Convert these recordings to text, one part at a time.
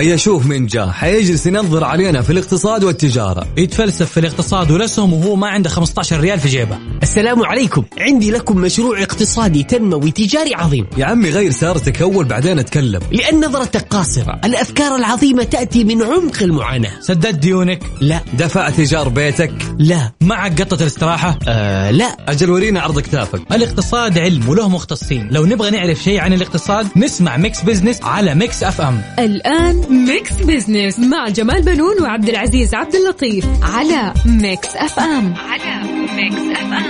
هيا شوف من جاء حيجلس ينظر علينا في الاقتصاد والتجارة. يتفلسف في الاقتصاد والاسهم وهو ما عنده 15 ريال في جيبه. السلام عليكم. عندي لكم مشروع اقتصادي تنموي تجاري عظيم. يا عمي غير سيارتك أول بعدين أتكلم. لأن نظرتك قاصرة. الأفكار العظيمة تأتي من عمق المعاناة. سددت ديونك. لا. دفعت إيجار بيتك؟ لا. معك قطة الاستراحة؟ آه لا. أجل ورينا عرض كتافك الاقتصاد علم وله مختصين. لو نبغى نعرف شيء عن الاقتصاد نسمع Mix Business على Mix FM. الآن Mix Business مع جمال بنون وعبد العزيز عبد اللطيف على Mix FM. على Mix FM.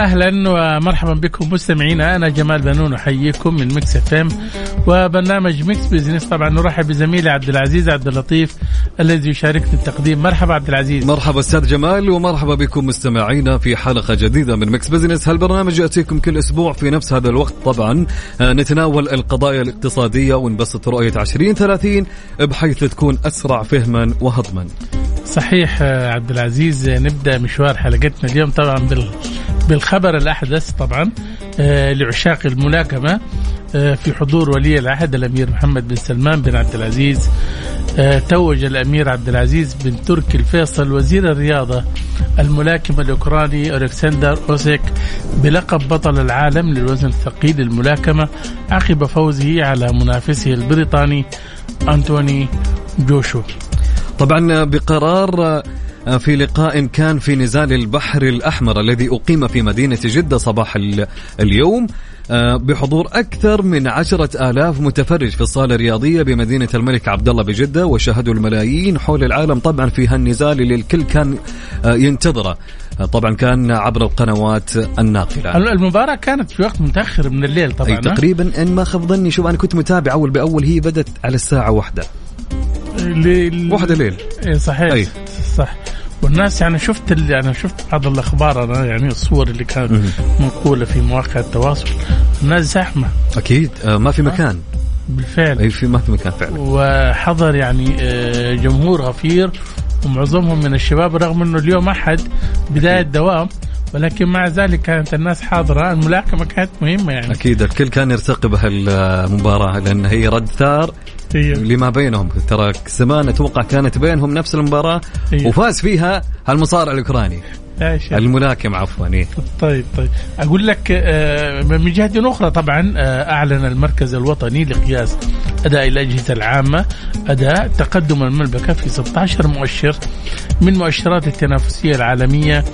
أهلا ومرحبا بكم مستمعينا. أنا جمال بنون أحييكم من Mix FM وبرنامج Mix Business. طبعا نرحب بزميلي عبد العزيز عبد اللطيف الذي يشاركني التقديم. مرحبا عبد العزيز. مرحبا أستاذ جمال ومرحبا بكم مستمعينا في حلقة جديدة من Mix Business. هالبرنامج يأتيكم كل أسبوع في نفس هذا الوقت. طبعا آه، نتناول القضايا الاقتصادية ونبسط رؤية 2030 بحيث تكون أسرع فهما وهضما. صحيح آه، عبد العزيز نبدأ مشوار حلقتنا اليوم طبعا بال بالخبر الأحدث طبعا آه، لعشاق الملاكمة آه، في حضور ولي العهد الأمير محمد بن سلمان بن عبد العزيز آه، توج الأمير عبد العزيز بن تركي الفيصل وزير الرياضة الملاكم الأوكراني ألكسندر أوسيك بلقب بطل العالم للوزن الثقيل للملاكمه عقب فوزه على منافسه البريطاني أنتوني جوشو. طبعا بقرار في لقاء كان في نزال البحر الأحمر الذي أقيم في مدينة جدة صباح ال- اليوم آه، بحضور أكثر من عشرة آلاف متفرج في الصالة الرياضية بمدينة الملك عبد الله بجدة وشاهدوا الملايين حول العالم طبعا في هالنزال اللي الكل كان آه، ينتظره. آه، طبعا كان عبر القنوات الناقلة. المباراة كانت في وقت متأخر من الليل طبعا أي؟ تقريبا إن ما خاب ظني شوف أنا كنت متابع أول بأول هي بدت على الساعة واحدة. ل- واحدة ليل. إيه صحيح. أي. صح. والناس يعني شفت اللي أنا شفت بعض الأخبار أنا يعني الصور اللي كانت منقوله في مواقع التواصل. الناس زحمة. أكيد. آه، ما في مكان. بالفعل. أي في ما في مكان فعلا. وحضر يعني آه، جمهور غفير ومعظمهم من الشباب رغم إنه اليوم أحد بداية دوام. ولكن مع ذلك كانت الناس حاضرة. الملاكمة كانت مهمة يعني. أكيد الكل كان يرتقب هالمباراة لأن هي رد ثار هي. لما بينهم. ترى زمان أتوقع كانت بينهم نفس المباراة أيوه. وفاز فيها المصارع الأوكراني. الملاكم عفوا إيه. طيب طيب. أقول لك آه، من جهة أخرى طبعا آه، أعلن المركز الوطني لقياس أداء الأجهزة العامة أداء تقدم المملكه في 16 مؤشر من مؤشرات التنافسية العالمية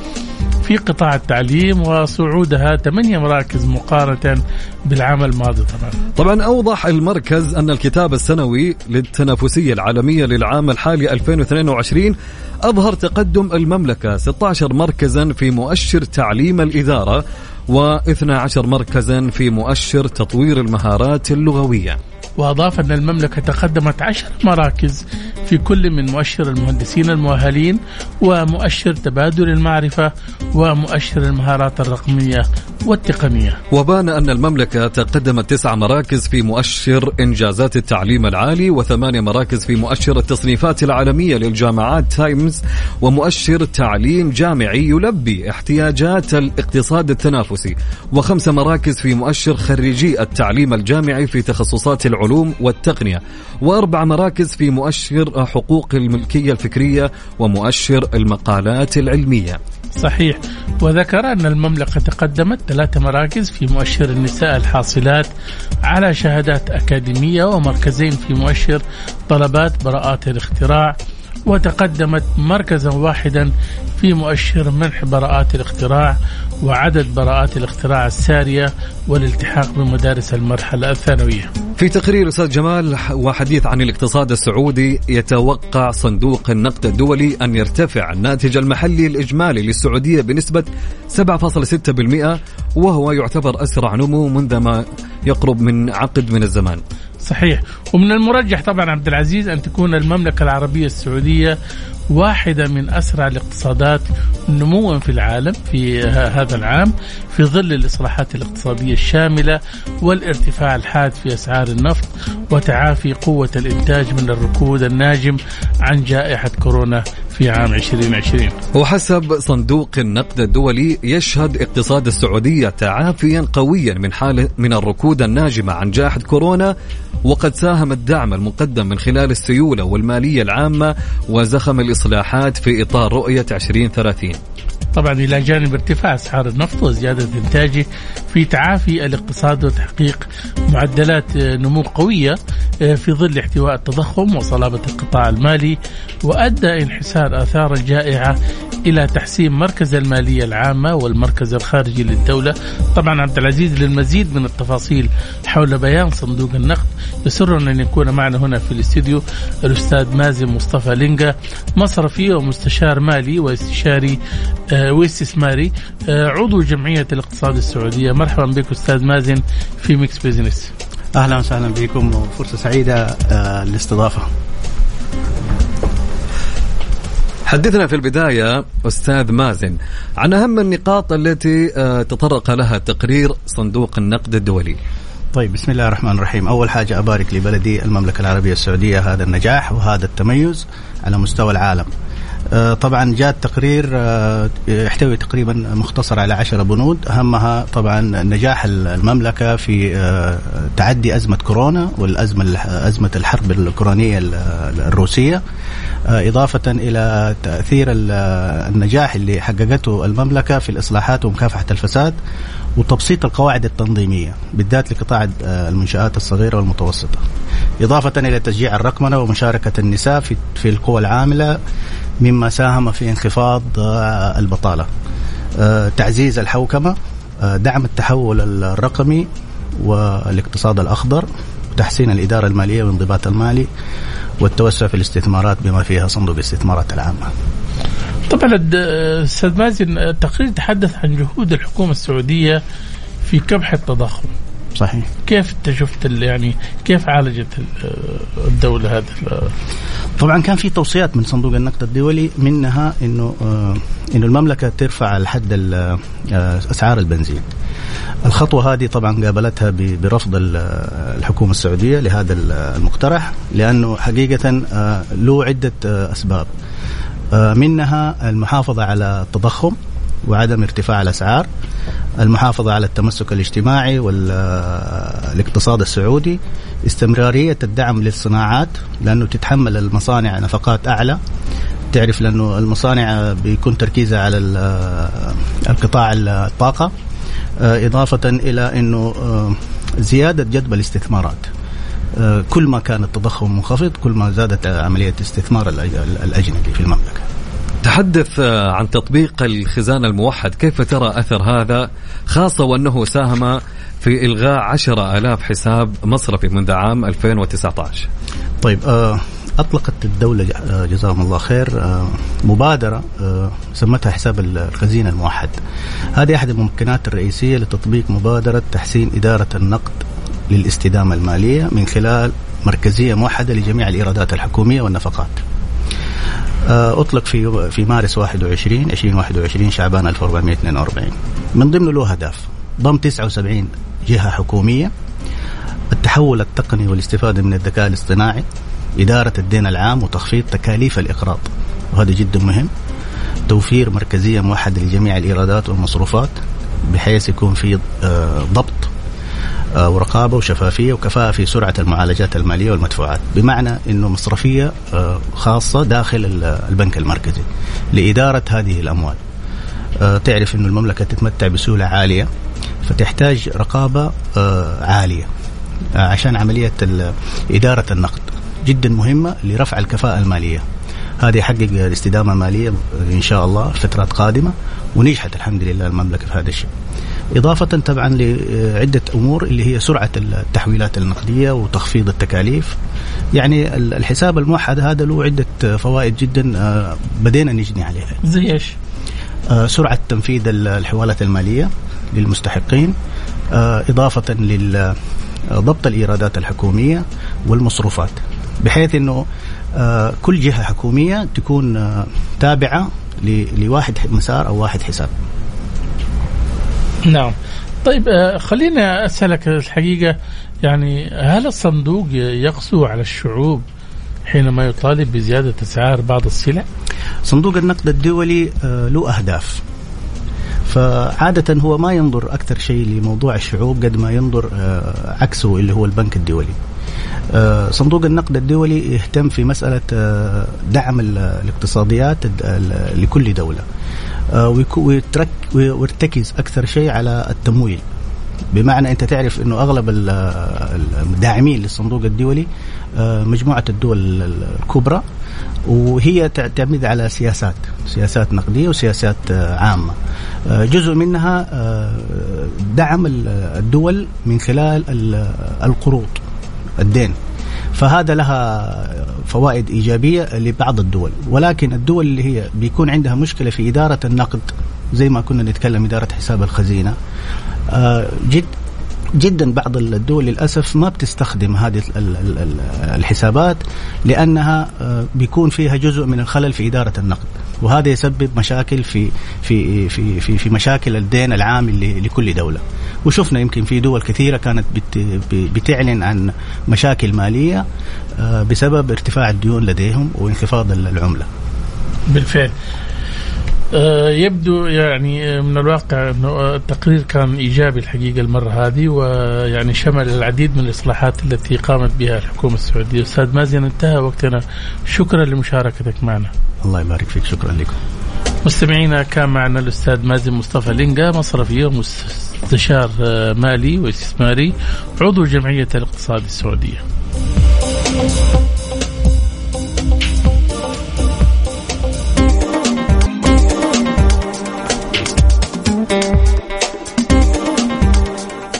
في قطاع التعليم وصعودها ثمانية مراكز مقارنة بالعام الماضي طبعا. طبعا أوضح المركز أن الكتاب السنوي للتنافسية العالمية للعام الحالي 2022 أظهر تقدم المملكة 16 مركزا في مؤشر تعليم الإدارة و12 مركزا في مؤشر تطوير المهارات اللغوية. وأضاف أن المملكة تقدمت عشر مراكز في كل من مؤشر المهندسين المؤهلين ومؤشر تبادل المعرفة ومؤشر المهارات الرقمية والتقنية. وبان أن المملكة تقدمت تسع مراكز في مؤشر إنجازات التعليم العالي وثمانية مراكز في مؤشر التصنيفات العالمية للجامعات تايمز ومؤشر تعليم جامعي يلبي احتياجات الاقتصاد التنافسي وخمس مراكز في مؤشر خريجي التعليم الجامعي في تخصصات العلوم والتقنية وأربع مراكز في مؤشر حقوق الملكية الفكرية ومؤشر المقالات العلمية. صحيح. وذكر أن المملكة تقدمت ثلاث مراكز في مؤشر النساء الحاصلات على شهادات أكاديمية ومركزين في مؤشر طلبات براءات الاختراع وتقدمت مركزا واحدا في مؤشر منح براءات الاختراع وعدد براءات الاختراع السارية والالتحاق بمدارس المرحلة الثانوية في تقرير أستاذ جمال وحديث عن الاقتصاد السعودي يتوقع صندوق النقد الدولي أن يرتفع الناتج المحلي الإجمالي للسعودية بنسبة 7.6% وهو يعتبر أسرع نمو منذ ما يقرب من عقد من الزمان. صحيح ومن المرجح طبعا عبد العزيز أن تكون المملكة العربية السعودية واحدة من أسرع الاقتصادات نموا في العالم في هذا العام في ظل الإصلاحات الاقتصادية الشاملة والارتفاع الحاد في أسعار النفط وتعافي قوة الإنتاج من الركود الناجم عن جائحة كورونا في عام 2020 وحسب صندوق النقد الدولي يشهد اقتصاد السعودية تعافيا قويا من حالة من الركود الناجمة عن جائحة كورونا وقد ساهم الدعم المقدم من خلال السيولة والمالية العامة وزخم الإصلاحات في إطار رؤية 2030 طبعا إلى جانب ارتفاع أسعار النفط وزيادة انتاجه في تعافي الاقتصاد وتحقيق معدلات نمو قوية آه، في ظل احتواء التضخم وصلابة القطاع المالي وأدى انحسار آثار الجائحه إلى تحسين مركز المالية العامة والمركز الخارجي للدولة. طبعا عبد العزيز للمزيد من التفاصيل حول بيان صندوق النقد يسرنا أن يكون معنا هنا في الاستديو الأستاذ مازن مصطفى لينجا مصرفي ومستشار مالي واستشاري آه، واستثماري آه، عضو جمعية الاقتصاد السعودية. مرحبا بك أستاذ مازن في Mix Business أهلا وسهلا بكم. وفرصه سعيدة آه، للاستضافة. حدثنا في البداية أستاذ مازن عن أهم النقاط التي آه، تطرق لها تقرير صندوق النقد الدولي. طيب بسم الله الرحمن الرحيم. أول حاجة أبارك لبلدي المملكة العربية السعودية هذا النجاح وهذا التميز على مستوى العالم. طبعا جاء التقرير آه، يحتوي تقريبا مختصر على عشرة بنود. أهمها طبعا نجاح المملكة في آه، تعدي أزمة كورونا والأزمة أزمة الحرب الأوكرانية الروسية. إضافة إلى تأثير النجاح اللي حققته المملكة في الإصلاحات ومكافحة الفساد وتبسيط القواعد التنظيمية بالذات لقطاع المنشآت الصغيرة والمتوسطة. إضافة إلى تشجيع الرقمنة ومشاركة النساء في القوى العاملة مما ساهم في انخفاض آه، البطالة. آه، تعزيز الحوكمة آه، دعم التحول الرقمي والاقتصاد الأخضر وتحسين الإدارة المالية والانضباط المالي والتوسع في الاستثمارات بما فيها صندوق الاستثمارات العامة. طبعا أستاذ مازن التقرير تحدث عن جهود الحكومة السعودية في كبح التضخم. صحيح. كيف أنت شفت يعني كيف عالجت الدولة هذا طبعا كان في توصيات من صندوق النقد الدولي منها إنه آه، إنه المملكة ترفع الحد آه، أسعار البنزين. الخطوة هذه طبعا قابلتها برفض الحكومة السعودية لهذا المقترح لأنه حقيقة آه، له عدة أسباب. منها المحافظة على التضخم. وعدم ارتفاع الأسعار المحافظة على التمسك الاجتماعي والاقتصاد السعودي استمرارية الدعم للصناعات لأنه تتحمل المصانع نفقات أعلى. تعرف لأنه المصانع بيكون تركيزها على القطاع الطاقة. إضافة إلى إنه زيادة جذب الاستثمارات. كل ما كان التضخم منخفض كل ما زادت عملية الاستثمار الأجنبي في المملكة. تحدث آه، عن تطبيق الخزان الموحد. كيف ترى أثر هذا؟ خاصة وأنه ساهم في إلغاء عشرة ألاف حساب مصرفي منذ عام 2019 طيب آه، أطلقت الدولة آه، جزاهم الله خير مبادرة سمتها حساب الخزينة الموحد. هذه أحد الممكنات الرئيسية لتطبيق مبادرة تحسين إدارة النقد للاستدامة المالية من خلال مركزية موحدة لجميع الإيرادات الحكومية والنفقات. أطلق في في مارس 21 2021 شعبان 1442 من ضمن له اهداف ضم 79 جهة حكومية التحول التقني والاستفادة من الذكاء الاصطناعي إدارة الدين العام وتخفيض تكاليف الإقراض. وهذا جدا مهم. توفير مركزية موحدة لجميع الإيرادات والمصروفات بحيث يكون في آه، ضبط آه، ورقابة وشفافية وكفاءة في سرعة المعالجات المالية والمدفوعات. بمعنى إنه مصرفية آه، خاصة داخل البنك المركزي لإدارة هذه الأموال. آه، تعرف إنه المملكة تتمتع بسهولة عالية فتحتاج رقابة عالية عشان عملية إدارة النقد جدا مهمة لرفع الكفاءة المالية. هذا يحقق الاستدامة المالية إن شاء الله فترات قادمة ونجحت الحمد لله المملكة في هذا الشيء. إضافة طبعا لعدة أمور اللي هي سرعة التحويلات النقدية وتخفيض التكاليف. يعني الحساب الموحد هذا له عدة فوائد جدا آه، بدينا نجني عليها. زي إيش؟ آه، سرعة تنفيذ الحوالات المالية للمستحقين آه، إضافة لل آه، ضبط الإيرادات الحكومية والمصروفات. بحيث آه، كل جهة حكومية تكون تابعة ل- لواحد مسار أو واحد حساب. نعم. طيب آه، خلينا أسألك الحقيقة يعني هل الصندوق يقسو على الشعوب حينما يطالب بزيادة أسعار بعض السلع؟ صندوق النقد الدولي آه، له أهداف. فعادة هو ما ينظر أكثر شيء لموضوع الشعوب قد ما ينظر آه، عكسه اللي هو البنك الدولي. صندوق النقد الدولي يهتم في مسألة آه، دعم ال- الاقتصاديات لكل دولة. آه، ويرتكز أكثر شيء على التمويل. بمعنى أنت تعرف إنه أغلب ال- الداعمين للصندوق الدولي آه، مجموعة الدول ال- الكبرى وهي تعتمد على سياسات سياسات نقدية وسياسات آه، عامة. آه، جزء منها آه، دعم ال- الدول من خلال ال- القروض. الدين. فهذا لها فوائد إيجابية لبعض الدول. ولكن الدول اللي هي بيكون عندها مشكلة في إدارة النقد زي ما كنا نتكلم إدارة حساب الخزينة آه، جد جدا بعض الدول للأسف ما بتستخدم هذه ال- ال- ال- الحسابات لأنها آه، بيكون فيها جزء من الخلل في إدارة النقد. وهذا يسبب مشاكل في في في في, في مشاكل الدين العام لكل دولة. وشفنا يمكن في دول كثيرة كانت بت بتعلن عن مشاكل مالية آه، بسبب ارتفاع الديون لديهم وانخفاض العملة. بالفعل. يبدو يعني آه، من الواقع إنه آه، التقرير كان إيجابي الحقيقة المرة هذه ويعني شمل العديد من الإصلاحات التي قامت بها الحكومة السعودية. أستاذ مازن انتهى وقتنا. شكرا لمشاركتك معنا. الله يبارك فيك. شكرا لكم. مستمعينا كان معنا الأستاذ مازن مصطفى لينجا مصرفي ومستشار آه، مالي واستثماري عضو جمعية الاقتصاد السعودية.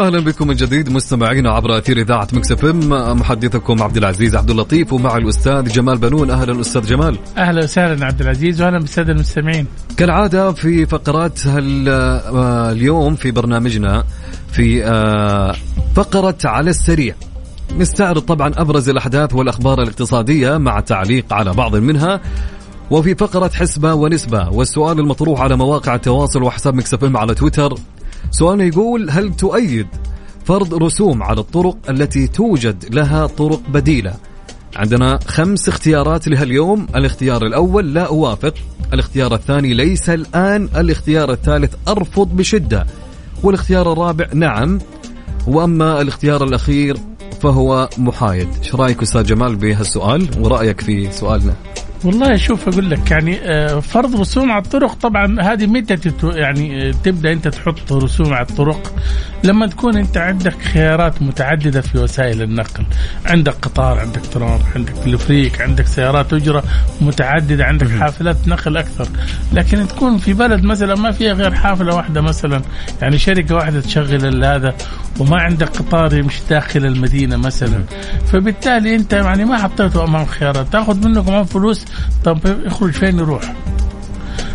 أهلا بكم من جديد مستمعينا عبر أثير إذاعة Mix FM. محدثكم عبد العزيز عبد اللطيف ومع الأستاذ جمال بنون. أهلا أستاذ جمال. أهلا وسهلا عبد العزيز واهلا بالسادة المستمعين. كالعادة في فقرات هال- آه، اليوم في برنامجنا في آه، فقرة على السريع. نستعرض طبعا أبرز الأحداث والأخبار الاقتصادية مع تعليق على بعض منها. وفي فقرة حسبة ونسبة. والسؤال المطروح على مواقع التواصل وحساب مكسف على تويتر. سؤالنا يقول هل تؤيد فرض رسوم على الطرق التي توجد لها طرق بديلة؟ عندنا خمس اختيارات لها اليوم الاختيار الأول لا أوافق. الاختيار الثاني ليس الآن. الاختيار الثالث أرفض بشدة. والاختيار الرابع نعم. وأما الاختيار الأخير فهو محايد. إيش رأيك أستاذ جمال بهالسؤال؟ ورأيك في سؤالنا؟ والله شوف أقول لك يعني آه، فرض رسوم على الطرق. طبعا هذه متى يعني آه، تبدأ أنت تحط رسوم على الطرق؟ لما تكون أنت عندك خيارات متعددة في وسائل النقل. عندك قطار عندك ترام عندك تلفريك عندك سيارات أجرة متعددة عندك حافلات نقل أكثر. لكن تكون في بلد مثلا ما فيها غير حافلة واحدة مثلا يعني شركة واحدة تشغل هذا وما عندك قطار يمشي داخل المدينة مثلا. فبالتالي أنت يعني ما حطيته أمام خيارات. تاخذ منه كمان فلوس طب يخرج فين يروح؟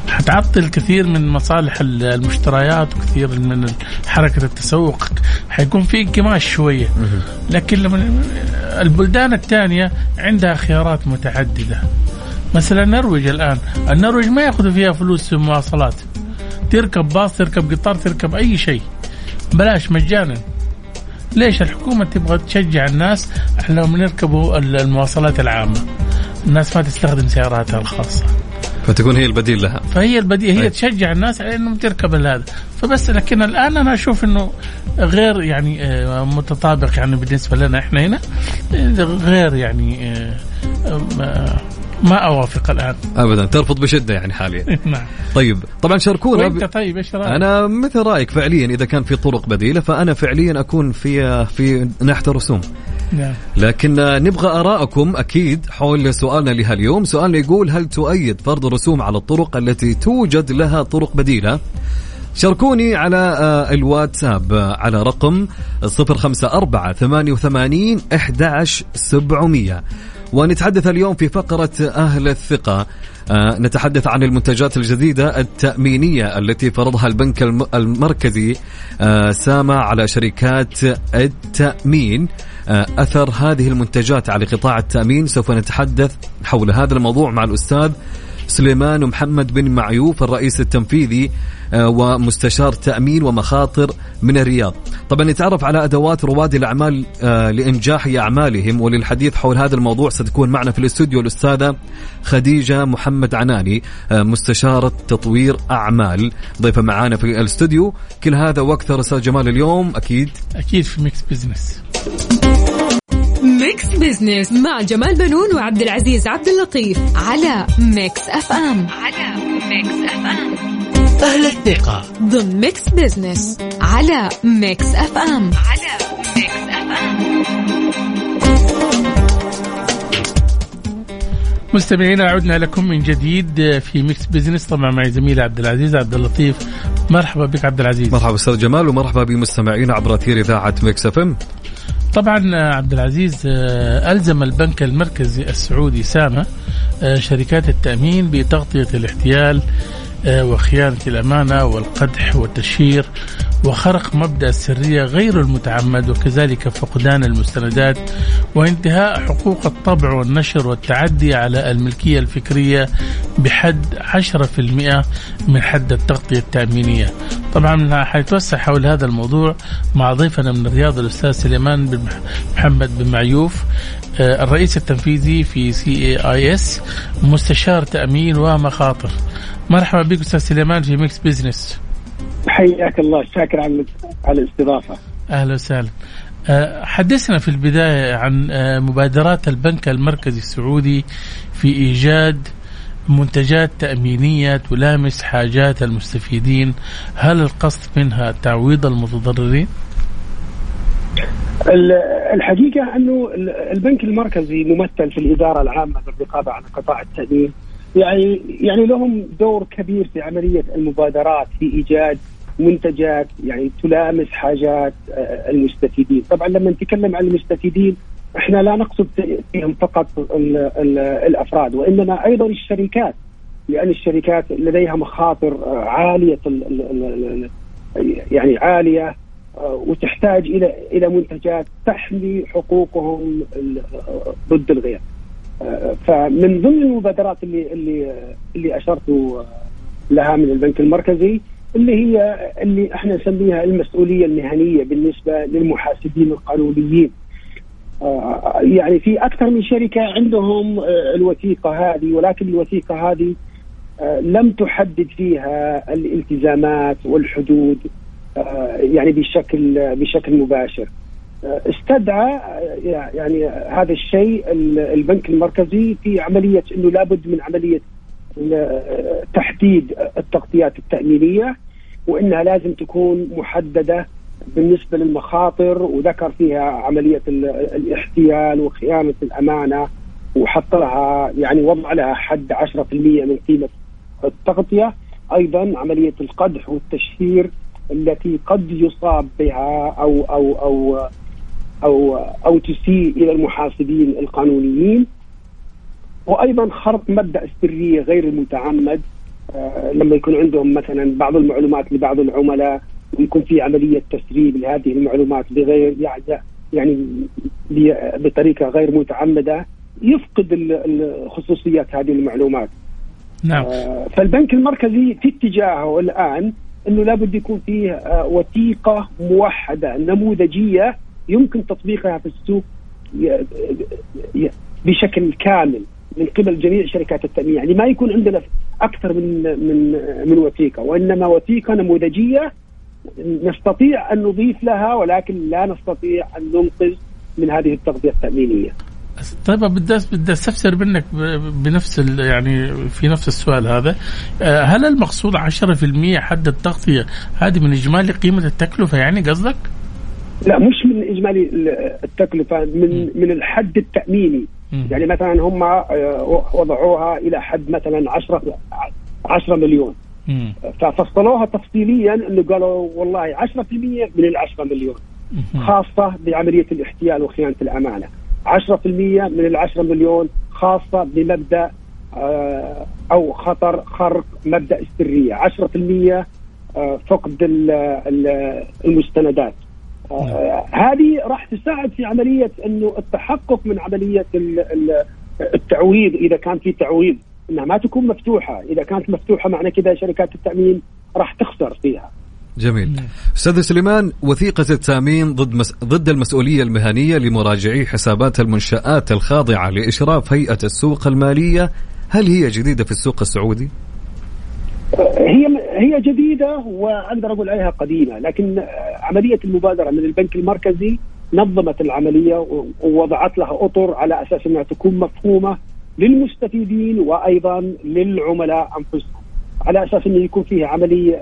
حتعطل كثير من مصالح المشتريات وكثير من حركة التسوق. حيكون في انكماش شوية. لكن لما البلدان الثانية عندها خيارات متعددة. مثلا النرويج الآن. النرويج ما يأخذوا فيها فلوس في المواصلات تركب باص تركب قطار تركب أي شيء. بلاش مجانا. ليش الحكومة تبغى تشجع الناس انهم يركبوا المواصلات العامة؟ الناس ما تستخدم سياراتها الخاصة. فتكون هي البديل لها. فهي البديهة هي أي. تشجع الناس على إنهم تركب هذا. فبس لكن الآن أنا أشوف إنه غير يعني آه، متطابق يعني بالنسبة لنا إحنا هنا آه، غير يعني آه، ما أوافق الآن. ابدا ترفض بشدة يعني حاليا. نعم. طيب طبعا شاركونا. وأنت. طيب إيش رأيك؟ أنا مثل رأيك فعليا إذا كان في طرق بديلة فأنا فعليا أكون في في ناحيه الرسوم. نعم. لكن نبغى ارائكم أكيد حول سؤالنا لهاليوم. سؤالنا يقول هل تؤيد فرض رسوم على الطرق التي توجد لها طرق بديلة؟ شاركوني على آه، الواتساب آه، على رقم 054 88 11700 ونتحدث اليوم في فقرة أهل الثقة. آه، نتحدث عن المنتجات الجديدة التأمينية التي فرضها البنك المركزي سامة على شركات التأمين. أثر هذه المنتجات على قطاع التأمين. سوف نتحدث حول هذا الموضوع مع الأستاذ سليمان محمد بن معيوف الرئيس التنفيذي آه، ومستشار تأمين ومخاطر من الرياض. طبعا نتعرف على أدوات رواد الأعمال آه، لإنجاح أعمالهم وللحديث حول هذا الموضوع ستكون معنا في الاستوديو الأستاذة خديجة محمد عناني آه، مستشارة تطوير أعمال. ضيفة معانا في الاستوديو. كل هذا وأكثر أستاذ جمال اليوم أكيد؟ أكيد في Mix Business. Mix Business مع جمال بنون وعبد العزيز عبد اللطيف على Mix FM. على Mix FM. أهل الثقة. ضمن Mix Business على Mix FM. على Mix FM. مستمعينا عدنا لكم من جديد في Mix Business طبعا معي زميلي عبد العزيز عبد اللطيف. مرحبا بك عبد العزيز. مرحبا أستاذ جمال ومرحبا بمستمعينا عبر أثير إذاعة Mix FM. طبعا عبد العزيز آه، ألزم البنك المركزي السعودي ساما آه، شركات التأمين بتغطية الاحتيال آه، وخيانة الأمانة والقدح والتشهير وخرق مبدأ السرية غير المتعمد وكذلك فقدان المستندات وانتهاء حقوق الطبع والنشر والتعدي على الملكية الفكرية بحد 10% من حد التغطية التأمينية. طبعا حنتوسع حول هذا الموضوع مع ضيفنا من الرياض الأستاذ سليمان بن محمد بن معيوف آه، الرئيس التنفيذي في CIAS مستشار تأمين ومخاطر. مرحبا بك أستاذ سليمان في Mix Business حياك الله شاكر على على الاستضافة. أهلا وسهلا. أه، حدثنا في البداية عن أه، مبادرات البنك المركزي السعودي في إيجاد منتجات تأمينية تلامس حاجات المستفيدين. هل القصد منها تعويض المتضررين؟ الحقيقة أنه البنك المركزي ممثل في الإدارة العامة للرقابة على قطاع التأمين. يعني يعني لهم دور كبير في عملية المبادرات في إيجاد منتجات يعني تلامس حاجات آه، المستفيدين، طبعا لما نتكلم عن المستفيدين إحنا لا نقصد فيهم فقط ال ال الأفراد وإنما أيضا الشركات لأن الشركات لديها مخاطر آه، عالية يعني عالية آه، وتحتاج إلى إلى منتجات تحمي حقوقهم ضد الغير. فمن ضمن المبادرات اللي اللي اللي أشرت لها من البنك المركزي اللي هي اللي إحنا نسميها المسؤولية المهنية بالنسبة للمحاسبين القانونيين. آه، يعني في أكثر من شركة عندهم آه، الوثيقة هذه ولكن الوثيقة هذه آه، لم تحدد فيها الالتزامات والحدود يعني بشكل بشكل مباشر. استدعى يعني هذا الشيء البنك المركزي في عملية إنه لابد من عملية تحديد التغطيات التأمينية وإنها لازم تكون محددة بالنسبة للمخاطر وذكر فيها عملية الاحتيال وخيانة الأمانة وحط لها يعني وضع لها حد 10% من قيمة التغطية. أيضا عملية القدح والتشهير التي قد يصاب بها أو أو أو أو أو تسيء إلى المحاسبين القانونيين. وأيضا خرق مبدأ السريه غير المتعمد آه لما يكون عندهم مثلا بعض المعلومات لبعض العملاء ويكون في عملية تسريب لهذه المعلومات بغير يعني يعني بطريقة غير متعمدة يفقد خصوصيات هذه المعلومات. نعم. آه فالبنك المركزي في اتجاهه الآن إنه لابد يكون فيه آه وثيقة موحدة نموذجية يمكن تطبيقها في السوق بشكل كامل من قبل جميع شركات التأمين يعني ما يكون عندنا أكثر من من من وثيقة وإنما وثيقة نموذجية نستطيع أن نضيف لها ولكن لا نستطيع أن ننقذ من هذه التغطية التأمينية. طيب بدي بدي أستفسر منك بنفس يعني في نفس السؤال هذا آه، هل المقصود 10% حد التغطية هذه من إجمالي قيمة التكلفة يعني قصدك؟ لا مش من إجمالي التكلفة من من الحد التأميني يعني مثلا هم آه، وضعوها إلى حد مثلا 10 10 مليون. ففصلوها تفصيليا إنه قالوا والله 10% من ال 10 مليون خاصة بعملية الاحتيال وخيانة الأمانة. من العشرة مليون خاصة بمبدأ آه، أو خطر خرق مبدأ السرية 10% آه، فقد المستندات. هذه راح تساعد في عملية أنه التحقق من عملية التعويض إذا كان في تعويض إنها ما تكون مفتوحة، إذا كانت مفتوحة معنى كذا شركات التأمين راح تخسر فيها. جميل. أستاذ سليمان وثيقة التأمين ضد مس... ضد المسؤولية المهنية لمراجعي حسابات المنشآت الخاضعة لإشراف هيئة السوق المالية هل هي جديدة في السوق السعودي؟ هي هي جديدة وأقدر أقول عليها قديمة لكن عملية المبادرة من البنك المركزي نظمت العملية ووضعت لها أطر على أساس أنها تكون مفهومة للمستفيدين وأيضا للعملاء أنفسهم على أساس انه يكون فيها عملية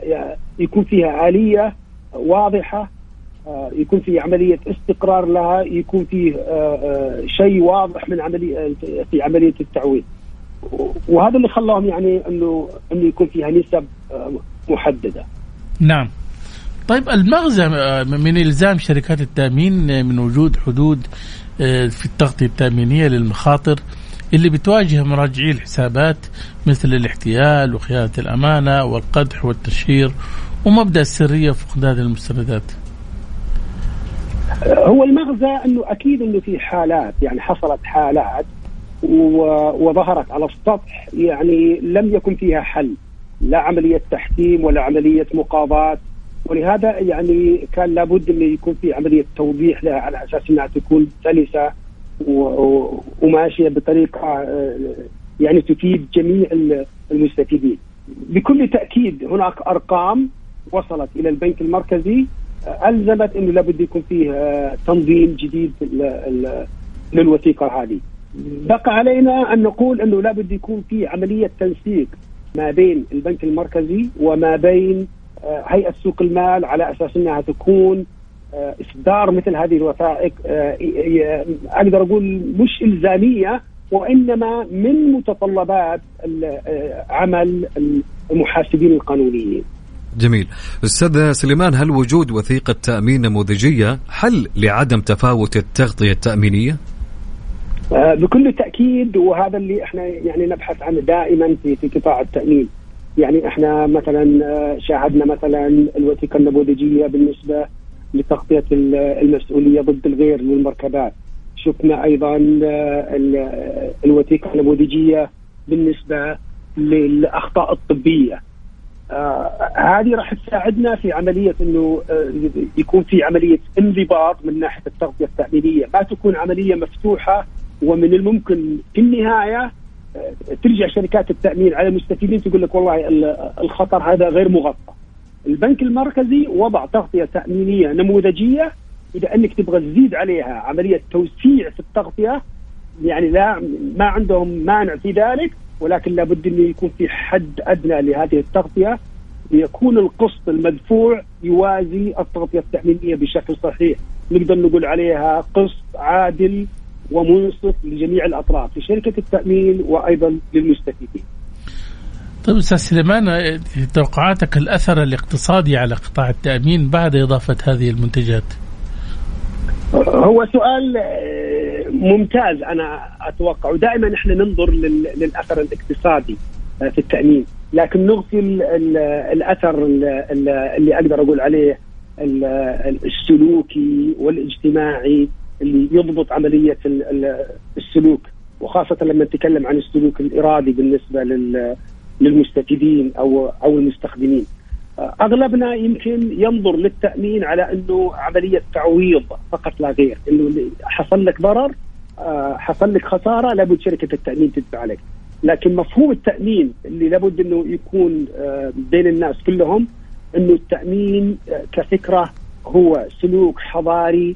يكون فيها آلية واضحة آه، يكون في عملية استقرار لها يكون فيه آه، آه، شيء واضح من عملية في عملية التعويض. وهذا اللي خلاهم يعني إنه إنه يكون فيها نسب محددة. نعم. طيب المغزى من إلزام شركات التأمين من وجود حدود في التغطية التأمينية للمخاطر اللي بتواجه مراجعي الحسابات مثل الاحتيال وخيانة الأمانة والقدح والتشهير ومبدأ السرية وفقدان المستندات. هو المغزى إنه أكيد إنه في حالات يعني حصلت حالات وظهرت على السطح يعني لم يكن فيها حل لا عملية تحكيم ولا عملية مقاضاة ولهذا يعني كان لابد انه يكون في عملية توضيح لها على أساس أنها تكون سلسة وماشية بطريقة آه، يعني تفيد جميع المستفيدين. بكل تأكيد هناك أرقام وصلت إلى البنك المركزي آه، ألزمت أنه لابد يكون فيه آه، تنظيم جديد للوثيقة هذه. بقى علينا أن نقول أنه لابد يكون في عملية تنسيق ما بين البنك المركزي وما بين هيئة سوق المال على أساس أنها تكون آه، إصدار مثل هذه الوثائق آه، أقدر أقول مش إلزامية وإنما من متطلبات آه، عمل المحاسبين القانونيين. جميل. أستاذ سليمان هل وجود وثيقة تأمين نموذجية حل لعدم تفاوت التغطية التأمينية؟ بكل تأكيد وهذا اللي إحنا يعني نبحث عنه دائما في في قطاع التأمين. يعني إحنا مثلا شاهدنا مثلا الوثيقة النموذجية بالنسبة لتغطية المسؤولية ضد الغير للمركبات. شفنا أيضا الوثيقة النموذجية بالنسبة للأخطاء الطبية. آه هذه راح تساعدنا في عملية إنه آه يكون في عملية انضباط من ناحية التغطية التأمينية، ما تكون عملية مفتوحة ومن الممكن في النهاية آه ترجع شركات التأمين على المستفيدين تقول لك والله الخطر هذا غير مغطى. البنك المركزي وضع تغطية تأمينية نموذجية اذا أنك تبغى تزيد عليها عملية توسيع في التغطية. يعني لا ما عندهم مانع في ذلك ولكن لابد إنه يكون في حد أدنى لهذه التغطية. ليكون القسط المدفوع يوازي التغطية التأمينية بشكل صحيح. نقدر نقول عليها قسط عادل ومنصف لجميع الأطراف لشركة التأمين وأيضا للمستفيدين. طيب أستاذ سليمان توقعاتك الأثر الاقتصادي على قطاع التأمين بعد إضافة هذه المنتجات؟ هو سؤال آه، ممتاز أنا أتوقع ودائما إحنا ننظر للأثر الاقتصادي آه، في التأمين لكن نغفل الأثر اللي أقدر أقول عليه السلوكي والاجتماعي اللي يضبط عملية السلوك وخاصة لما نتكلم عن السلوك الإرادي بالنسبة لل للمستفيدين أو أو المستخدمين. أغلبنا يمكن ينظر للتأمين على إنه عملية تعويض فقط لا غير، إنه حصل لك ضرر آه، حصل لك خسارة لابد شركة التأمين تدفع لك. لكن مفهوم التأمين اللي لابد إنه يكون آه، بين الناس كلهم إنه التأمين آه، كفكرة هو سلوك حضاري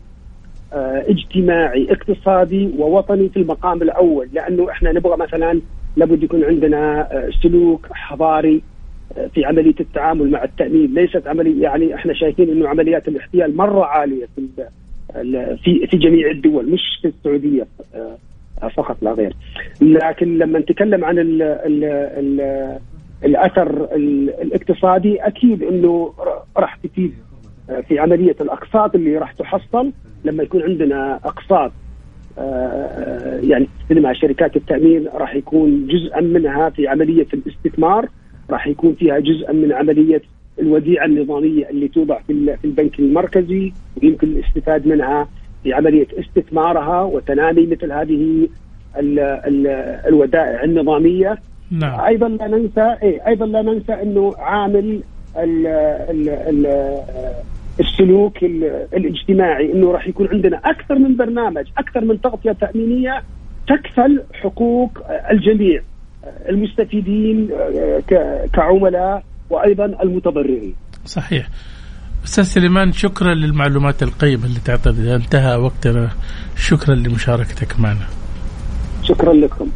اجتماعي اقتصادي ووطني في المقام الأول لأنه إحنا نبغى مثلا لابد يكون عندنا آه، سلوك حضاري آه، في عملية التعامل مع التأمين. ليست عملية يعني إحنا شايفين إنه عمليات الاحتيال مرة عالية في في في جميع الدول مش في السعودية آه، فقط لا غير. لكن لما نتكلم عن ال ال ال الأثر الاقتصادي أكيد إنه راح تفيد في عملية الأقساط اللي راح تحصل لما يكون عندنا أقساط آه، يعني تستلمها شركات التأمين راح يكون جزءا منها في عملية الاستثمار راح يكون فيها جزءا من عملية الوديعة النظامية اللي توضع في البنك المركزي ويمكن الاستفاد منها في عملية استثمارها وتنامي مثل هذه ال ال الودائع النظامية نعم. أيضا لا ننسى إيه أيضا لا ننسى إنه عامل ال ال ال السلوك الاجتماعي إنه راح يكون عندنا أكثر من برنامج أكثر من تغطية تأمينية تكفل حقوق الجميع المستفيدين كعملاء وأيضا المتضررين. صحيح. أستاذ سليمان شكرا للمعلومات القيمة اللي تعطينا انتهى وقتنا شكرا لمشاركتك معنا. شكرا لكم.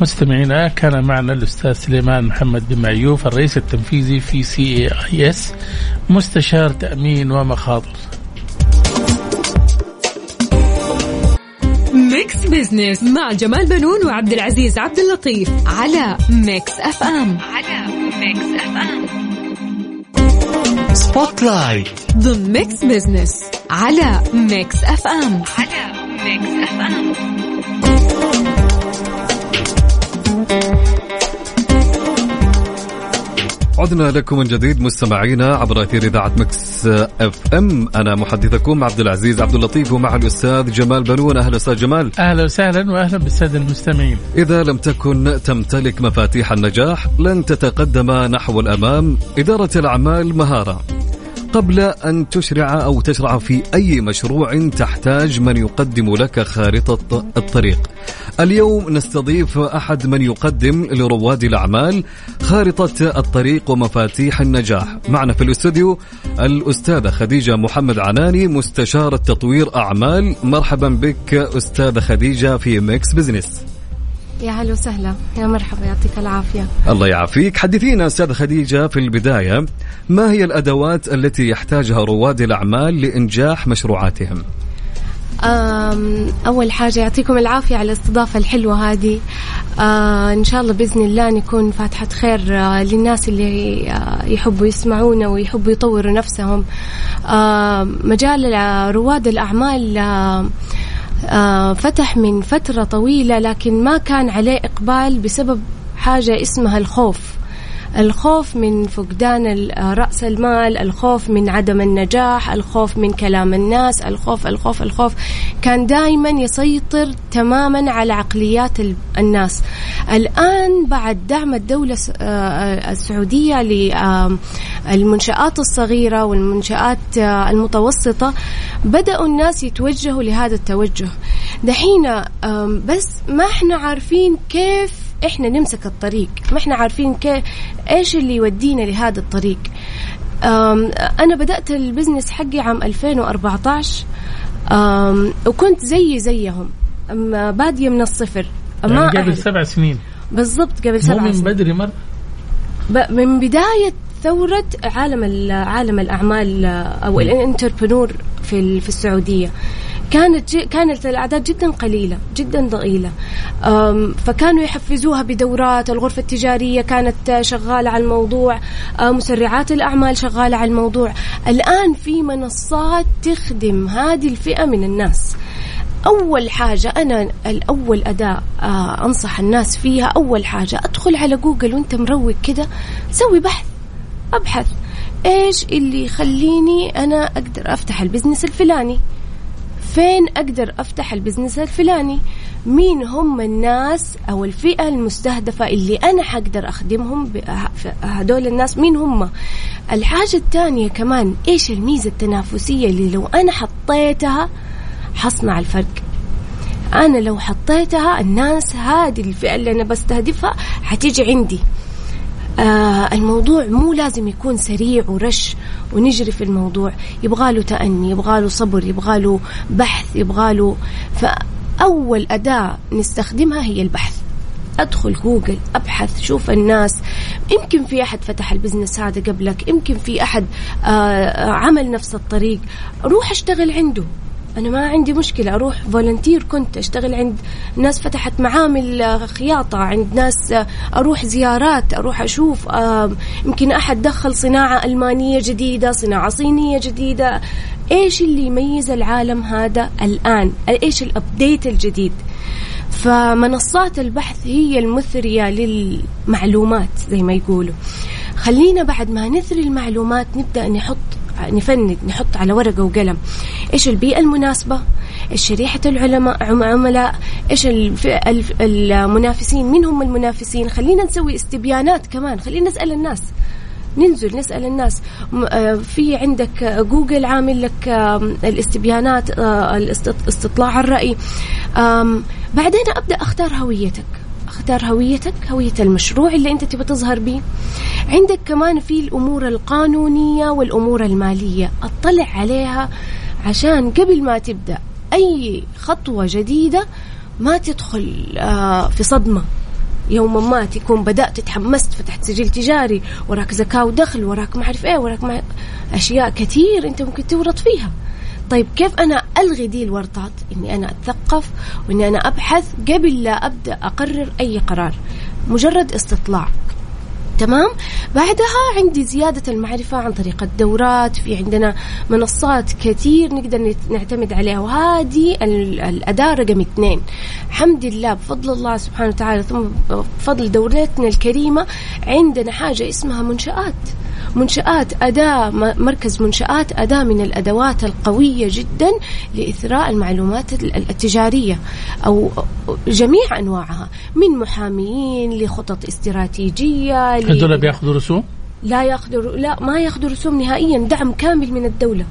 مستمعينا كان معنا الأستاذ سليمان محمد بن معيوف الرئيس التنفيذي في CIAS مستشار تأمين ومخاطر. Mix Business مع جمال بنون وعبد العزيز عبد اللطيف على Mix FM. على Mix FM. Spotlight ضمن Mix Business على Mix FM. على Mix FM. عدنا لكم من جديد مستمعينا عبر أثير إذاعة Mix FM أنا محدثكم عبد العزيز عبد اللطيف ومع الأستاذ جمال بنون. أهلا أستاذ جمال. أهلا وسهلا وأهلا بالسادة المستمعين. إذا لم تكن تمتلك مفاتيح النجاح لن تتقدم نحو الأمام. إدارة الأعمال مهارة. قبل أن تشرع أو تشرع في أي مشروع تحتاج من يقدم لك خارطة الطريق. اليوم نستضيف أحد من يقدم لرواد الأعمال خارطة الطريق ومفاتيح النجاح. معنا في الاستوديو الأستاذة خديجة محمد عناني مستشارة تطوير أعمال. مرحبا بك أستاذة خديجة في Mix Business. يا هلا وسهلا. يا مرحبا يعطيك العافية. الله يعافيك. حدثينا أستاذ خديجة في البداية. ما هي الأدوات التي يحتاجها رواد الأعمال لإنجاح مشروعاتهم؟ أول حاجة يعطيكم العافية على الاستضافة الحلوة هذه. آه إن شاء الله بإذن الله نكون فاتحة خير آه للناس اللي آه يحبوا يسمعونا ويحبوا يطوروا نفسهم. مجال رواد الأعمال فتح من فترة طويلة لكن ما كان عليه إقبال بسبب حاجة اسمها الخوف. الخوف من فقدان رأس المال الخوف من عدم النجاح الخوف من كلام الناس الخوف الخوف الخوف كان دائما يسيطر تماما على عقليات الناس. الآن بعد دعم الدولة آه، السعودية للمنشآت الصغيرة والمنشآت آه، المتوسطة بدأوا الناس يتوجهوا لهذا التوجه. دحين بس ما إحنا عارفين كيف إحنا نمسك الطريق. ما إحنا عارفين كيف إيش اللي يودينا لهذا الطريق. أنا بدأت البزنس حقي عام 2014 وكنت زي زيهم. بادية من الصفر. ما يعني قبل سبع سنين. بالضبط قبل سبع سنين. من بدري مرة؟ من بداية ثورة عالم عالم الأعمال أو الإنتربرنور في في السعودية. كانت كانت الأعداد جدا قليلة جدا ضئيلة. فكانوا يحفزوها بدورات. الغرفة التجارية كانت شغالة على الموضوع. مسرعات الأعمال شغالة على الموضوع. الآن في منصات تخدم هذه الفئة من الناس. أول حاجة أنا الأول أداة آه أنصح الناس فيها. أول حاجة أدخل على جوجل وأنت مروق كده سوي بحث أبحث. إيش اللي يخليني أنا أقدر أفتح ال business الفلاني؟ فين أقدر أفتح ال business الفلاني؟ مين هم الناس أو الفئة المستهدفة اللي أنا حقدر أخدمهم هدول الناس؟ مين هم؟ الحاجة الثانية كمان إيش الميزة التنافسية اللي لو أنا حطيتها حصنع الفرق؟ أنا لو حطيتها الناس هذه الفئة اللي أنا بستهدفها حتيجي عندي. آه الموضوع مو لازم يكون سريع ورش ونجري في الموضوع. يبغى له تأني يبغى له صبر يبغى له بحث يبغى له فأول أداة نستخدمها هي البحث. أدخل جوجل أبحث شوف الناس. يمكن في أحد فتح ال business هذا قبلك يمكن في أحد آه عمل نفس الطريق. روح اشتغل عنده. أنا ما عندي مشكلة أروح volunteer كنت أشتغل عند ناس فتحت معامل آه، خياطة عند ناس آه، أروح زيارات أروح أشوف آه، يمكن أحد دخل صناعة ألمانية جديدة صناعة صينية جديدة. إيش اللي يميز العالم هذا الآن؟ إيش ال update الجديد؟ فمنصات البحث هي المثرية للمعلومات زي ما يقولوا. خلينا بعد ما نثري المعلومات نبدأ نحط نفند نحط على ورقة وقلم. إيش البيئة المناسبة؟ إيش شريحة العلماء عملاء؟ إيش المنافسين؟ مين هم المنافسين؟ خلينا نسوي استبيانات كمان. خلينا نسأل الناس. ننزل نسأل الناس. آه، في عندك جوجل عامل لك الاستبيانات آه، استطلاع الرأي. بعدين أبدأ أختار هويتك. اختار هويتك هوية المشروع اللي انت تبي تظهر به عندك كمان في الأمور القانونية والأمور المالية. اطلع عليها عشان قبل ما تبدأ أي خطوة جديدة ما تدخل آه، في صدمة. يوم ما تكون بدأت تحمست فتحت سجل تجاري وراك زكاة ودخل وراك ما أعرف إيه وراك ما أشياء كثير أنت ممكن تورط فيها. طيب كيف أنا ألغي دي الورطات؟ إني أنا أتثقف وإني أنا أبحث قبل لا أبدأ أقرر أي قرار. مجرد استطلاع. تمام؟ بعدها عندي زيادة المعرفة عن طريق الدورات. في عندنا منصات كثير نقدر نعتمد عليها وهذه الأداة رقم اثنين. الحمد لله بفضل الله سبحانه وتعالى ثم بفضل دولتنا الكريمة عندنا حاجة اسمها منشآت. منشآت أداة مركز منشآت أداة من الأدوات القوية جدا لإثراء المعلومات التجارية أو جميع أنواعها من محامين لخطط استراتيجية هذول بيأخذوا رسوم؟ لا يأخذوا لا ما يأخذوا رسوم نهائيا دعم كامل من الدولة.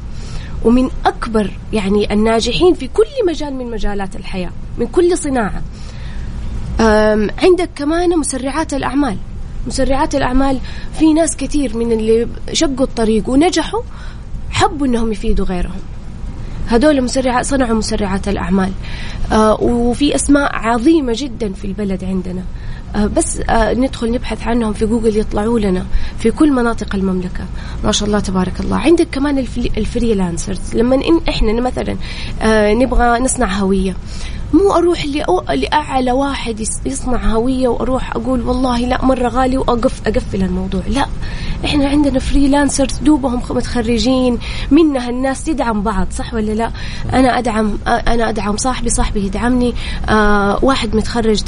ومن أكبر يعني الناجحين في كل مجال من مجالات الحياة من كل صناعة. عندك كمان مسرعات الأعمال. مسرعات الأعمال في ناس كثير من اللي شقوا الطريق ونجحوا حبوا أنهم يفيدوا غيرهم. هذول مسرعات صنعوا مسرعات الأعمال. آه وفي أسماء عظيمة جدا في البلد عندنا. آه بس آه ندخل نبحث عنهم في جوجل يطلعوا لنا في كل مناطق المملكة. ما شاء الله تبارك الله. عندك كمان ال freelancers. لما إن إحنا مثلا آه نبغى نصنع هوية. مو أروح لأعلى واحد يصنع هوية وأروح أقول والله لا مرة غالي واقف أقفل الموضوع. لا إحنا عندنا freelancers دوبهم متخرجين منها الناس تدعم بعض صح ولا لا؟ أنا أدعم أنا أدعم صاحبي صاحبي يدعمني. آه واحد متخرج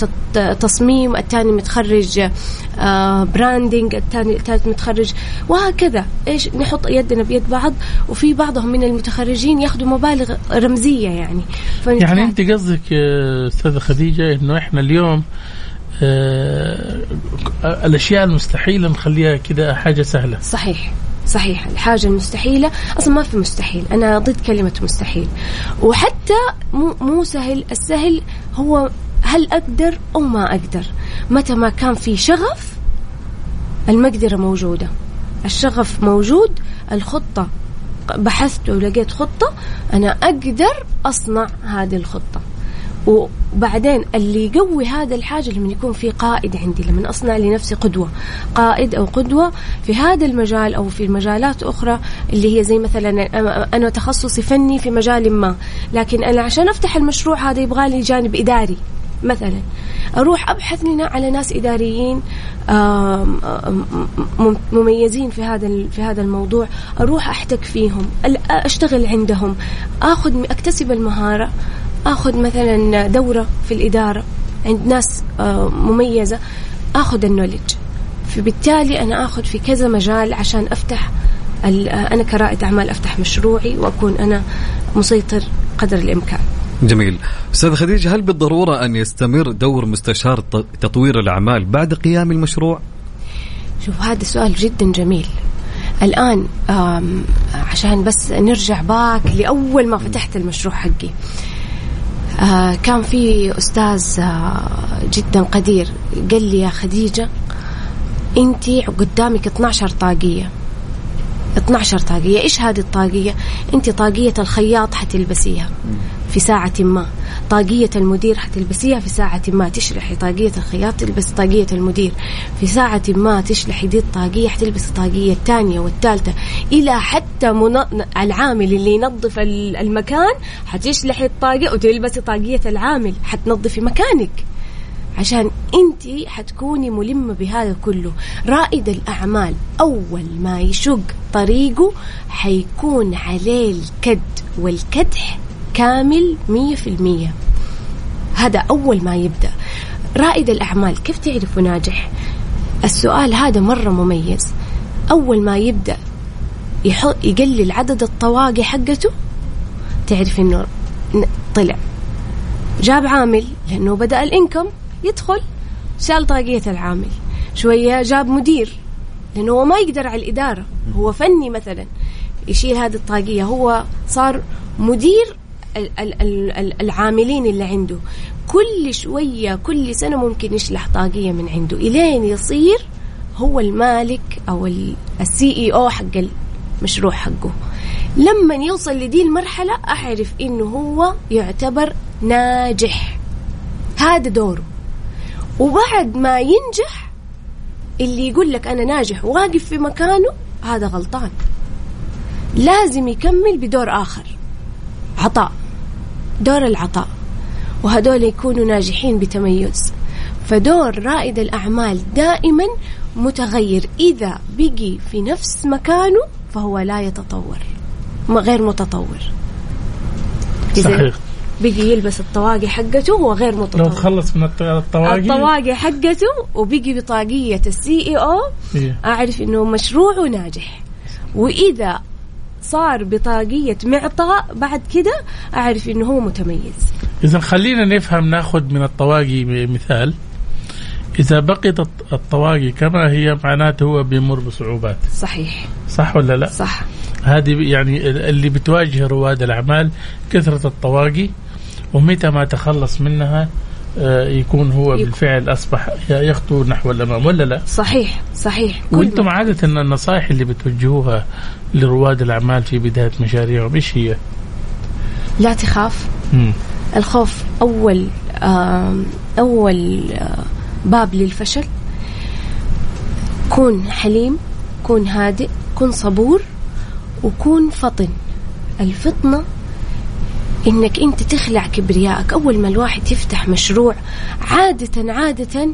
تصميم الثاني متخرج آه branding الثاني الثالث متخرج. وهكذا. إيش؟ نحط يدنا بيد بعض وفي بعضهم من المتخرجين ياخذوا مبالغ رمزية يعني. يعني أنت قصدك أستاذة خديجة إنه إحنا اليوم آه الأشياء المستحيلة نخليها كذا حاجة سهلة. صحيح صحيح الحاجة المستحيلة أصلا ما في مستحيل أنا ضد كلمة مستحيل. وحتى مو, مو سهل السهل هو هل أقدر أو ما أقدر. متى ما كان في شغف المقدرة موجودة. الشغف موجود الخطة بحثت ولقيت خطة أنا أقدر أصنع هذه الخطة. وبعدين اللي يقوي هذا الحاجة لما يكون في قائد عندي لما أصنع لنفسي قدوة قائد أو قدوة في هذا المجال أو في مجالات أخرى اللي هي زي مثلا أنا تخصصي فني في مجال ما لكن أنا عشان أفتح المشروع هذا يبغى لي جانب إداري. مثلا أروح أبحث لنا على ناس إداريين مميزين في هذا في هذا الموضوع أروح أحتك فيهم أشتغل عندهم أخذ أكتسب المهارة. آخذ مثلا دورة في الإدارة عند ناس آه، مميزة آخذ النولج. فبالتالي أنا آخذ في كذا مجال عشان أفتح أنا كرائد أعمال أفتح مشروعي وأكون أنا مسيطر قدر الإمكان. جميل. أستاذ خديجة هل بالضرورة أن يستمر دور مستشار تطوير الأعمال بعد قيام المشروع؟ شوف هذا سؤال جدا جميل. الآن عشان بس نرجع باك لأول ما فتحت المشروع حقي. آه كان في أستاذ آه جدا قدير قال لي يا خديجة أنت قدامك 12 طاقية. 12 طاقية. إيش هذه الطاقية؟ أنت طاقية الخياط حتلبسيها. في ساعة ما. طاقية المدير حتلبسيها في ساعة ما. تشرحي طاقية الخياط تلبس طاقية المدير. في ساعة ما تشلحي دي الطاقية حتلبس الطاقية الثانية والثالثة. إلى حتى من... العامل اللي ينظف المكان حتشلحي الطاقية وتلبسي طاقية العامل. حتنظفي مكانك. عشان انت حتكوني ملمة بهذا كله. رائد الأعمال أول ما يشق طريقه حيكون عليه الكد والكدح. كامل مية في المية. هذا أول ما يبدأ. رائد الأعمال كيف تعرفه ناجح؟ السؤال هذا مرة مميز. أول ما يبدأ يقلل عدد الطواقي حقته تعرف إنه طلع. جاب عامل لأنه بدأ الإنكم يدخل شال طاقية العامل. شوية جاب مدير لأنه هو ما يقدر على الإدارة. هو فني مثلا يشيل هذه الطاقية. هو صار مدير العاملين اللي عنده. كل شوية كل سنة ممكن يشلح طاقية من عنده. إلين يصير هو المالك أو السي اي أو حق المشروع حقه. لما يوصل لدي المرحلة أعرف إنه هو يعتبر ناجح. هذا دوره. وبعد ما ينجح اللي يقول لك أنا ناجح واقف في مكانه هذا غلطان. لازم يكمل بدور آخر. عطاء. دور العطاء وهدول يكونوا ناجحين بتميز. فدور رائد الأعمال دائما متغير. إذا بقي في نفس مكانه فهو لا يتطور غير متطور. صحيح. بقي يلبس الطواقي حقته وهو غير متطور. لو تخلص من الطواقي. الطواقي حقته وبقي بطاقية السي اي أو؟ أعرف إنه مشروعه ناجح وإذا صار بطاقية معطاء بعد كده أعرف إنه هو متميز. إذا خلينا نفهم ناخذ من الطواقي مثال. إذا بقيت الطواقي كما هي معناته هو بيمر بصعوبات. صحيح. صح ولا لا؟ صح. هذه يعني اللي بتواجه رواد الأعمال كثرة الطواقي ومتى ما تخلص منها يكون هو بالفعل أصبح يخطو نحو الأمام ولا لا؟ صحيح صحيح وأنتم عادة النصائح اللي بتوجهوها لرواد الأعمال في بداية مشاريعهم إيش هي؟ لا تخاف مم. الخوف أول أول باب للفشل كون حليم كون هادئ كن صبور وكون فطن الفطنة إنك أنت تخلع كبريائك. أول ما الواحد يفتح مشروع عادة عادة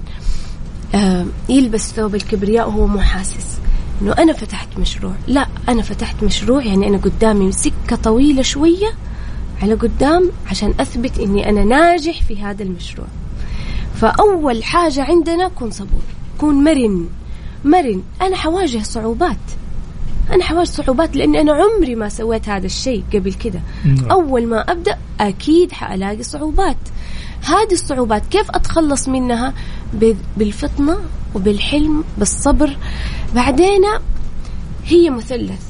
آه يلبس ثوب الكبرياء وهو مو حاسس. إنه أنا فتحت مشروع. لا أنا فتحت مشروع. يعني أنا قدامي سكة طويلة شوية على قدام عشان أثبت إني أنا ناجح في هذا المشروع. فأول حاجة عندنا كن صبور كون مرن. مرن. أنا حواجه صعوبات. أنا حواجه صعوبات لأني أنا عمري ما سويت هذا الشيء قبل كده نعم. أول ما أبدأ أكيد حألاقي صعوبات. هذه الصعوبات كيف أتخلص منها؟ بالفطنة وبالحلم بالصبر. بعدين هي مثلث.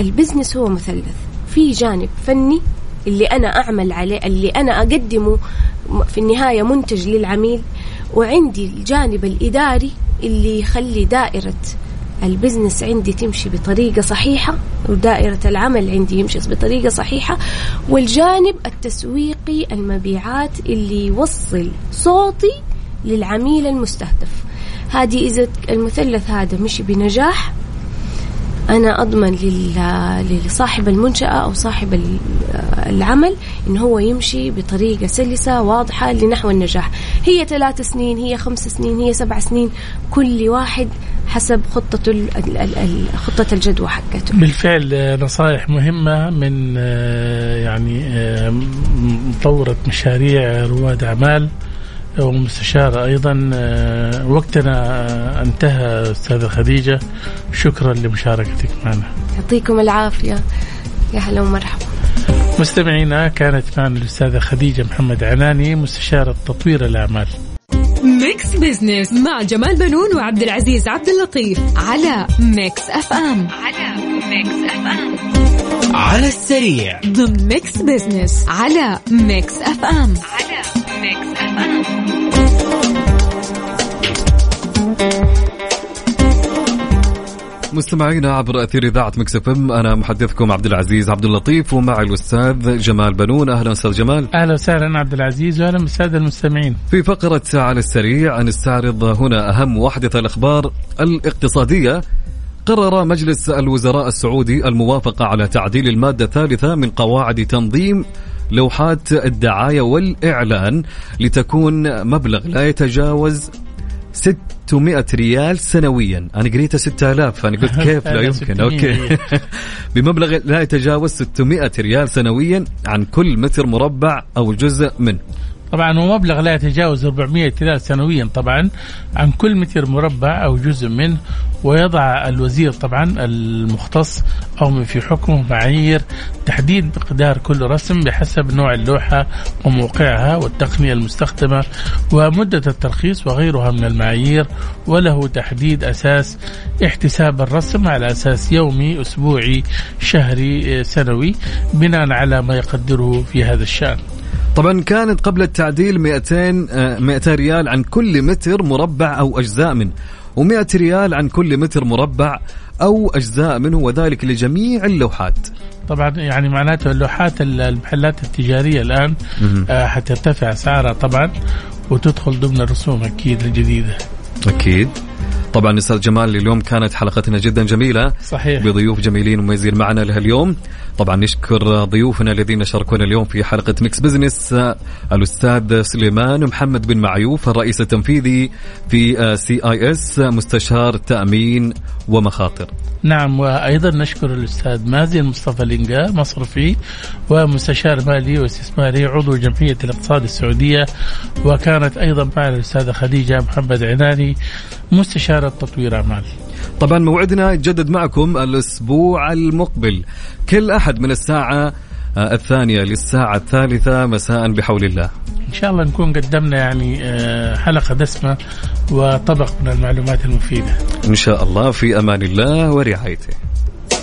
ال business هو مثلث. في جانب فني اللي أنا أعمل عليه اللي أنا أقدمه في النهاية منتج للعميل وعندي الجانب الإداري اللي يخلي دائرة البزنس عندي تمشي بطريقة صحيحة ودائرة العمل عندي يمشي بطريقة صحيحة والجانب التسويقي المبيعات اللي يوصل صوتي للعميل المستهدف. هذه إذا المثلث هذا مشي بنجاح أنا أضمن لصاحب المنشأة أو صاحب العمل إن هو يمشي بطريقة سلسة واضحة لنحو النجاح. هي ثلاث سنين هي خمس سنين هي سبع سنين كل واحد حسب خطة خطة الجدوى حقته. بالفعل نصائح مهمة من يعني مطورة مشاريع رواد أعمال ومستشارة أيضا. وقتنا انتهى أستاذة خديجة. شكرا لمشاركتك معنا. يعطيكم العافية. يا هلا ومرحبا. مستمعينا كانت معنا الأستاذة خديجة محمد عناني مستشارة تطوير الأعمال. Mix Business مع جمال بنون وعبد العزيز عبد اللطيف على Mix FM على Mix FM على السريع. ضمن Mix Business على Mix FM على Mix FM مستمعينا عبر أثير إذاعة Mix FM أنا محدثكم عبد العزيز عبد اللطيف ومعي الأستاذ جمال بنون. أهلا أستاذ جمال. أهلا وسهلا عبد العزيز واهلا بالساده المستمعين. في فقرة على السريع نستعرض هنا أهم واحدث الأخبار الاقتصادية. قرر مجلس الوزراء السعودي الموافقة على تعديل المادة الثالثة من قواعد تنظيم لوحات الدعاية والإعلان لتكون مبلغ لا يتجاوز 600 ريال سنويا. أنا قريتها 6000 أنا قلت كيف؟ لا يمكن. okay. بمبلغ لا يتجاوز 600 ريال سنويا عن كل متر مربع أو جزء منه. طبعا هو مبلغ لا يتجاوز 400 ريال سنويا طبعا عن كل متر مربع أو جزء منه ويضع الوزير طبعا المختص أو في حكمه معايير تحديد مقدار كل رسم بحسب نوع اللوحة وموقعها والتقنية المستخدمة ومدة الترخيص وغيرها من المعايير وله تحديد أساس احتساب الرسم على أساس يومي أسبوعي شهري سنوي بناء على ما يقدره في هذا الشأن. طبعا كانت قبل التعديل 200 200 ريال عن كل متر مربع أو أجزاء منه و100 ريال عن كل متر مربع أو أجزاء منه وذلك لجميع اللوحات. طبعا يعني معناته اللوحات المحلات التجارية الآن آه حترتفع اسعارها طبعا وتدخل ضمن الرسوم أكيد الجديدة. أكيد. طبعا أستاذ جمال اليوم كانت حلقتنا جدا جميلة. صحيح. بضيوف جميلين ومميزين معنا لها اليوم طبعا نشكر ضيوفنا الذين شاركونا اليوم في حلقة Mix Business الأستاذ سليمان محمد بن معيوف الرئيس التنفيذي في سي اي اس مستشار تأمين ومخاطر. نعم وأيضا نشكر الأستاذ مازن مصطفى الانجا مصرفي ومستشار مالي واستثماري عضو جمعية الاقتصاد السعودية وكانت أيضا معنا الأستاذة خديجة محمد عناني مستشاره تطوير أعمال. طبعا موعدنا يتجدد معكم الأسبوع المقبل كل أحد من الساعة الثانية للساعة الثالثة مساء بحول الله. إن شاء الله نكون قدمنا يعني حلقة دسمة وطبق من المعلومات المفيدة. إن شاء الله في أمان الله ورعايته.